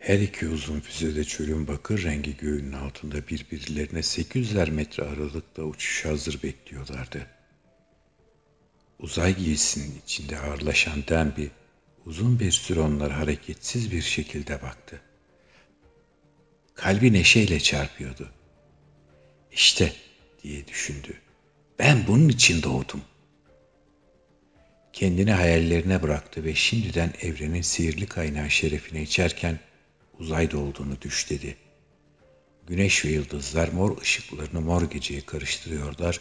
Her iki uzun füzede çölün bakır rengi göğünün altında birbirlerine 800'ler metre aralıkla uçuş hazır bekliyorlardı. Uzay giysisinin içinde ağırlaşan Denby uzun bir süre onlara hareketsiz bir şekilde baktı. Kalbi neşeyle çarpıyordu. İşte diye düşündü. Ben bunun için doğdum. Kendini hayallerine bıraktı ve şimdiden evrenin sihirli kaynağı şerefine içerken uzayda olduğunu düş dedi. Güneş ve yıldızlar mor ışıklarını mor geceye karıştırıyorlar.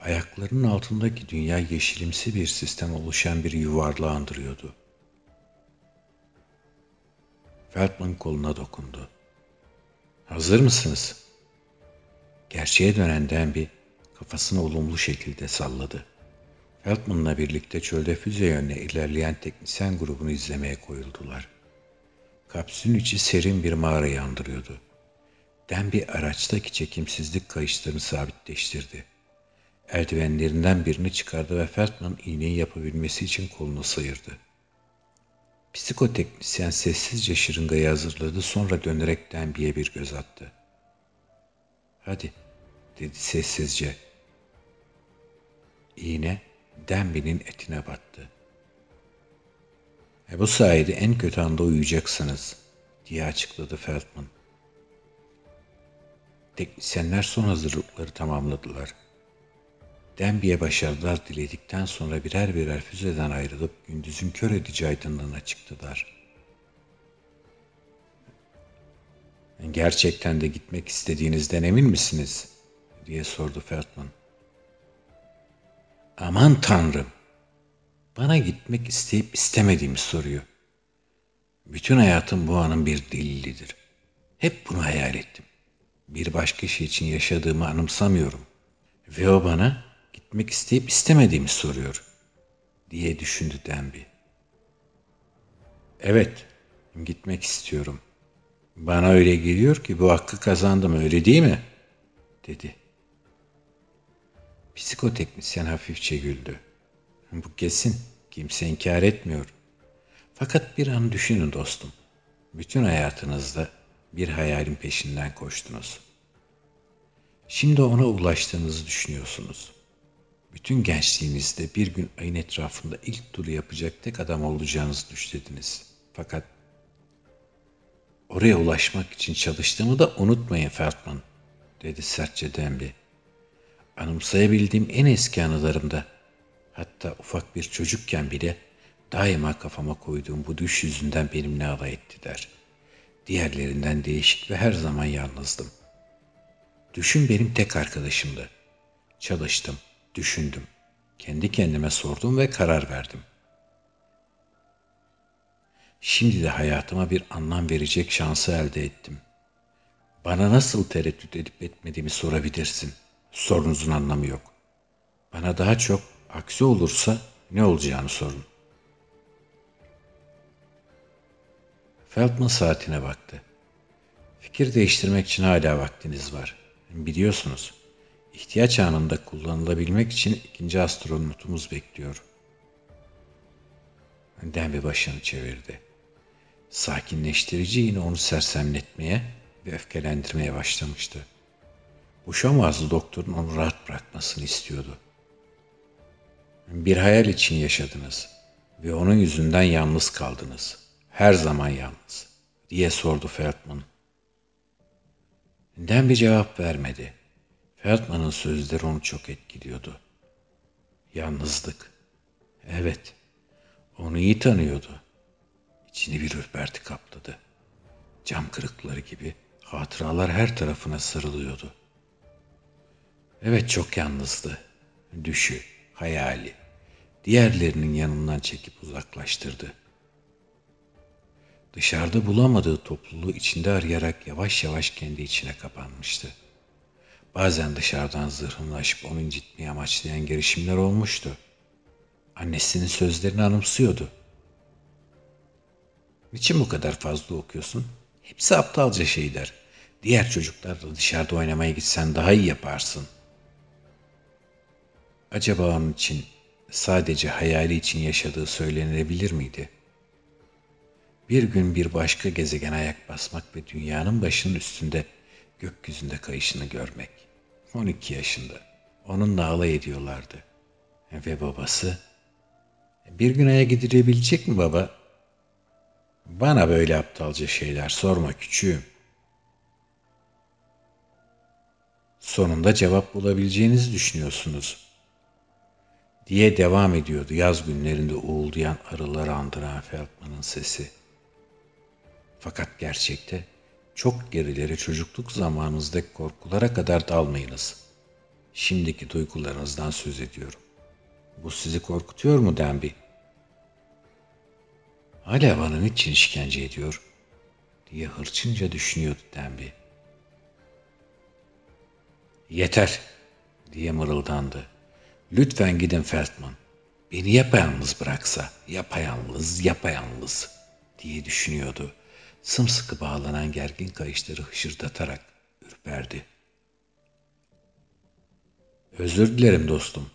Ayaklarının altındaki dünya yeşilimsi bir sistem oluşan bir yuvarlığı andırıyordu. Feldman koluna dokundu. Hazır mısınız? Gerçeğe dönen bir kafasını olumlu şekilde salladı. Feldman'la birlikte çölde füze yönüne ilerleyen teknisyen grubunu izlemeye koyuldular. Kapsülün içi serin bir mağarayı andırıyordu. bir araçtaki çekimsizlik kayışlarını sabitleştirdi. Eldivenlerinden birini çıkardı ve Feldman iğneyi yapabilmesi için kolunu sıyırdı. Psikoteknisyen sessizce şırıngayı hazırladı sonra dönerek Denby'ye bir göz attı. Hadi dedi sessizce. İğne Denby'nin etine battı. E bu sayede en kötü anda uyuyacaksınız diye açıkladı Feldman. Teknisyenler son hazırlıkları tamamladılar. Denby'ye başarılar diledikten sonra birer birer füzeden ayrılıp gündüzün kör edici aydınlığına çıktılar. Gerçekten de gitmek istediğinizden emin misiniz? diye sordu Feldman. Aman tanrım! Bana gitmek isteyip istemediğimi soruyor. Bütün hayatım bu anın bir delilidir. Hep bunu hayal ettim. Bir başka şey için yaşadığımı anımsamıyorum. Ve o bana gitmek isteyip istemediğimi soruyor. Diye düşündü Denby. Evet, gitmek istiyorum. Bana öyle geliyor ki bu hakkı kazandım öyle değil mi? Dedi. Psikoteknisyen hafifçe güldü. Bu kesin. Kimse inkar etmiyor. Fakat bir an düşünün dostum. Bütün hayatınızda bir hayalin peşinden koştunuz. Şimdi ona ulaştığınızı düşünüyorsunuz. Bütün gençliğinizde bir gün ayın etrafında ilk turu yapacak tek adam olacağınızı düşlediniz. Fakat oraya ulaşmak için çalıştığımı da unutmayın Feldman, dedi sertçe Dembi. Anımsayabildiğim en eski anılarımda Hatta ufak bir çocukken bile daima kafama koyduğum bu düş yüzünden benimle alay ettiler. Diğerlerinden değişik ve her zaman yalnızdım. Düşün benim tek arkadaşımdı. Çalıştım, düşündüm. Kendi kendime sordum ve karar verdim. Şimdi de hayatıma bir anlam verecek şansı elde ettim. Bana nasıl tereddüt edip etmediğimi sorabilirsin. Sorunuzun anlamı yok. Bana daha çok Aksi olursa ne olacağını sorun. Feldman saatine baktı. Fikir değiştirmek için hala vaktiniz var. Biliyorsunuz, ihtiyaç anında kullanılabilmek için ikinci astronotumuz bekliyor. bir başını çevirdi. Sakinleştirici yine onu sersemletmeye ve öfkelendirmeye başlamıştı. Bu şomazlı doktorun onu rahat bırakmasını istiyordu. Bir hayal için yaşadınız ve onun yüzünden yalnız kaldınız. Her zaman yalnız diye sordu Feldman. Den bir cevap vermedi. Feldman'ın sözleri onu çok etkiliyordu. Yalnızlık. Evet, onu iyi tanıyordu. İçini bir ürperti kapladı. Cam kırıkları gibi hatıralar her tarafına sarılıyordu. Evet çok yalnızdı. Düşü, hayali, diğerlerinin yanından çekip uzaklaştırdı. Dışarıda bulamadığı topluluğu içinde arayarak yavaş yavaş kendi içine kapanmıştı. Bazen dışarıdan zırhını aşıp onu incitmeyi amaçlayan girişimler olmuştu. Annesinin sözlerini anımsıyordu. Niçin bu kadar fazla okuyorsun? Hepsi aptalca şeyler. Diğer çocuklarla dışarıda oynamaya gitsen daha iyi yaparsın. Acaba onun için sadece hayali için yaşadığı söylenebilir miydi? Bir gün bir başka gezegen ayak basmak ve dünyanın başının üstünde gökyüzünde kayışını görmek. 12 yaşında. Onunla alay ediyorlardı. Ve babası, bir gün aya gidilebilecek mi baba? Bana böyle aptalca şeyler sorma küçüğüm. Sonunda cevap bulabileceğinizi düşünüyorsunuz. Diye devam ediyordu yaz günlerinde uğuldayan arıları andıran Feldman'ın sesi. Fakat gerçekte çok gerileri çocukluk zamanınızdaki korkulara kadar dalmayınız. Şimdiki duygularınızdan söz ediyorum. Bu sizi korkutuyor mu Denby? Hala bana niçin işkence ediyor? diye hırçınca düşünüyordu Denby. Yeter diye mırıldandı. Lütfen gidin Feldman. Beni yapayalnız bıraksa, yapayalnız, yapayalnız diye düşünüyordu. Sımsıkı bağlanan gergin kayışları hışırdatarak ürperdi. Özür dilerim dostum.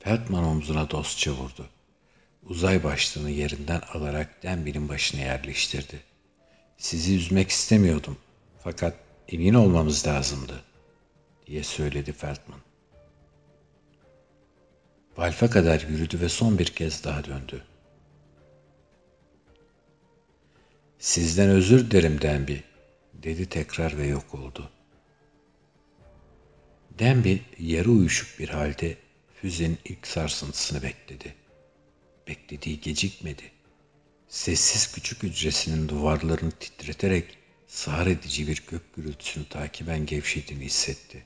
Feldman omzuna dostça vurdu. Uzay başlığını yerinden alarak Denby'nin başına yerleştirdi. Sizi üzmek istemiyordum. Fakat emin olmamız lazımdı, diye söyledi Feldman. Valfa kadar yürüdü ve son bir kez daha döndü. Sizden özür dilerim Denby, dedi tekrar ve yok oldu. Denby yarı uyuşuk bir halde füzenin ilk sarsıntısını bekledi. Beklediği gecikmedi. Sessiz küçük hücresinin duvarlarını titreterek sağır edici bir gök gürültüsünü takiben gevşediğini hissetti.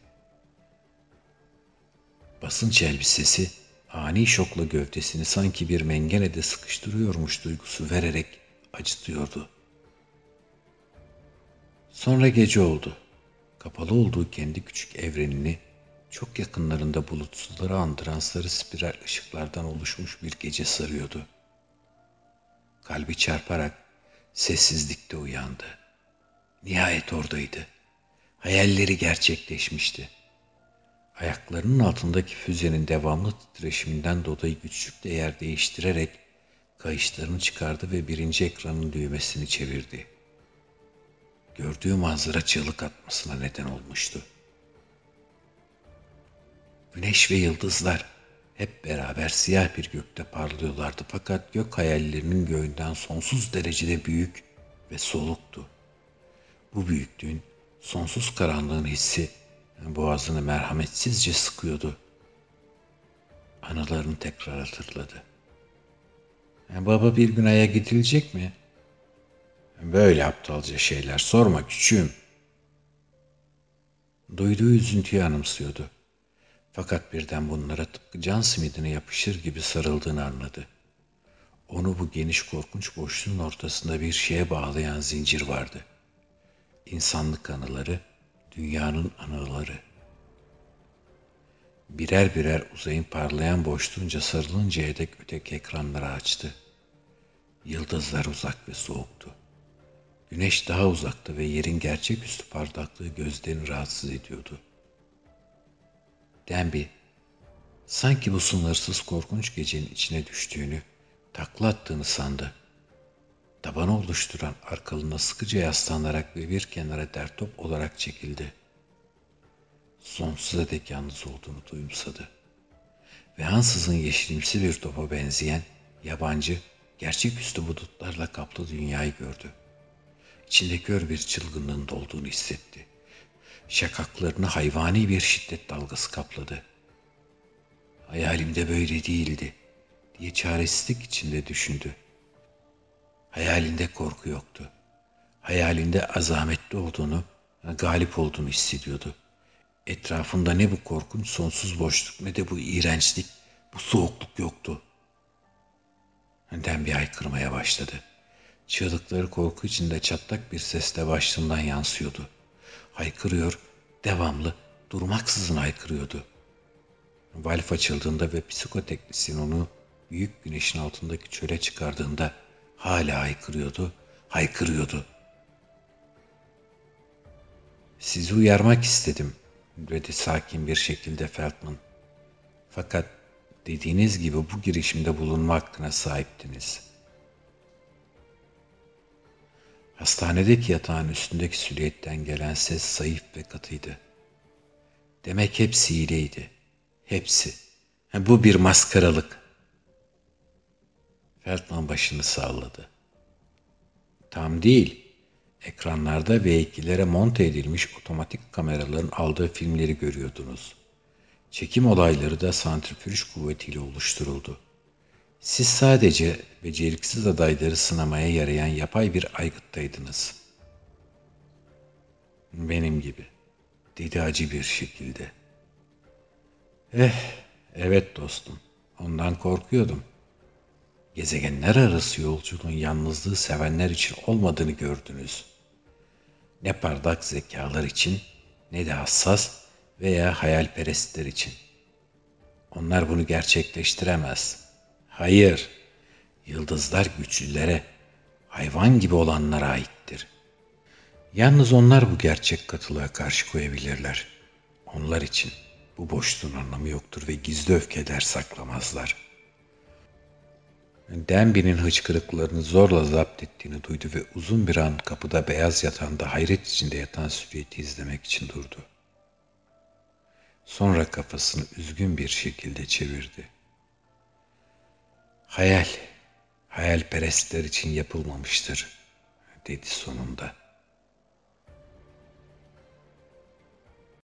Basınç elbisesi ani şokla gövdesini sanki bir mengenede sıkıştırıyormuş duygusu vererek acıtıyordu. Sonra gece oldu. Kapalı olduğu kendi küçük evrenini çok yakınlarında bulutsuzları andıran sarı spiral ışıklardan oluşmuş bir gece sarıyordu. Kalbi çarparak sessizlikte uyandı. Nihayet oradaydı. Hayalleri gerçekleşmişti. Ayaklarının altındaki füzenin devamlı titreşiminden dolayı güçlükle yer değiştirerek kayışlarını çıkardı ve birinci ekranın düğmesini çevirdi. Gördüğü manzara çığlık atmasına neden olmuştu. Güneş ve yıldızlar hep beraber siyah bir gökte parlıyorlardı fakat gök hayallerinin göğünden sonsuz derecede büyük ve soluktu. Bu büyüklüğün sonsuz karanlığın hissi boğazını merhametsizce sıkıyordu. Anılarını tekrar hatırladı. Baba bir gün aya gidilecek mi? Böyle aptalca şeyler sorma küçüğüm. Duyduğu üzüntüyü anımsıyordu. Fakat birden bunlara tıpkı can simidine yapışır gibi sarıldığını anladı. Onu bu geniş korkunç boşluğun ortasında bir şeye bağlayan zincir vardı. İnsanlık anıları, dünyanın anıları. Birer birer uzayın parlayan boşluğunca sarılıncaya dek öteki ekranları açtı. Yıldızlar uzak ve soğuktu. Güneş daha uzakta ve yerin gerçeküstü parlaklığı gözlerini rahatsız ediyordu. Denby, sanki bu sınırsız korkunç gecenin içine düştüğünü, takla attığını sandı. Tabanı oluşturan arkalığına sıkıca yaslanarak ve bir kenara dertop olarak çekildi. Sonsuza dek yalnız olduğunu duyumsadı. Ve ansızın yeşilimsi bir topa benzeyen, yabancı, gerçeküstü bulutlarla kaplı dünyayı gördü. İçinde gör bir çılgınlığın dolduğunu hissetti. Şakaklarını hayvani bir şiddet dalgası kapladı. Hayalimde böyle değildi diye çaresizlik içinde düşündü. Hayalinde korku yoktu. Hayalinde azametli olduğunu, galip olduğunu hissediyordu. Etrafında ne bu korkunç sonsuz boşluk ne de bu iğrençlik, bu soğukluk yoktu. Önden bir aykırmaya başladı. Çığlıkları korku içinde çatlak bir sesle başlığından yansıyordu. Haykırıyor, devamlı, durmaksızın haykırıyordu. Valf açıldığında ve psikoteknisyen onu büyük güneşin altındaki çöle çıkardığında hala haykırıyordu, haykırıyordu. Sizi uyarmak istedim, dedi sakin bir şekilde Feldman. Fakat dediğiniz gibi bu girişimde bulunma hakkına sahiptiniz. Hastanedeki yatağın üstündeki silüetten gelen ses zayıf ve katıydı. Demek hepsi hileydi. Hepsi. Bu bir maskaralık. Feldman başını salladı. Tam değil. Ekranlarda V2'lere monte edilmiş otomatik kameraların aldığı filmleri görüyordunuz. Çekim olayları da santrifüj kuvvetiyle oluşturuldu. Siz sadece beceriksiz adayları sınamaya yarayan yapay bir aygıttaydınız. Benim gibi. Dedi acı bir şekilde. Eh, evet dostum. Ondan korkuyordum. Gezegenler arası yolculuğun yalnızlığı sevenler için olmadığını gördünüz. Ne parlak zekalar için ne de hassas veya hayalperestler için. Onlar bunu gerçekleştiremez.'' Hayır, yıldızlar güçlülere, hayvan gibi olanlara aittir. Yalnız onlar bu gerçek katılığa karşı koyabilirler. Onlar için bu boşluğun anlamı yoktur ve gizli öfkeler saklamazlar. Denby'nin hıçkırıklarını zorla zapt ettiğini duydu ve uzun bir an kapıda beyaz yatağında hayret içinde yatan Süriyet'i izlemek için durdu. Sonra kafasını üzgün bir şekilde çevirdi. Hayal, hayalperestler için yapılmamıştır, dedi sonunda.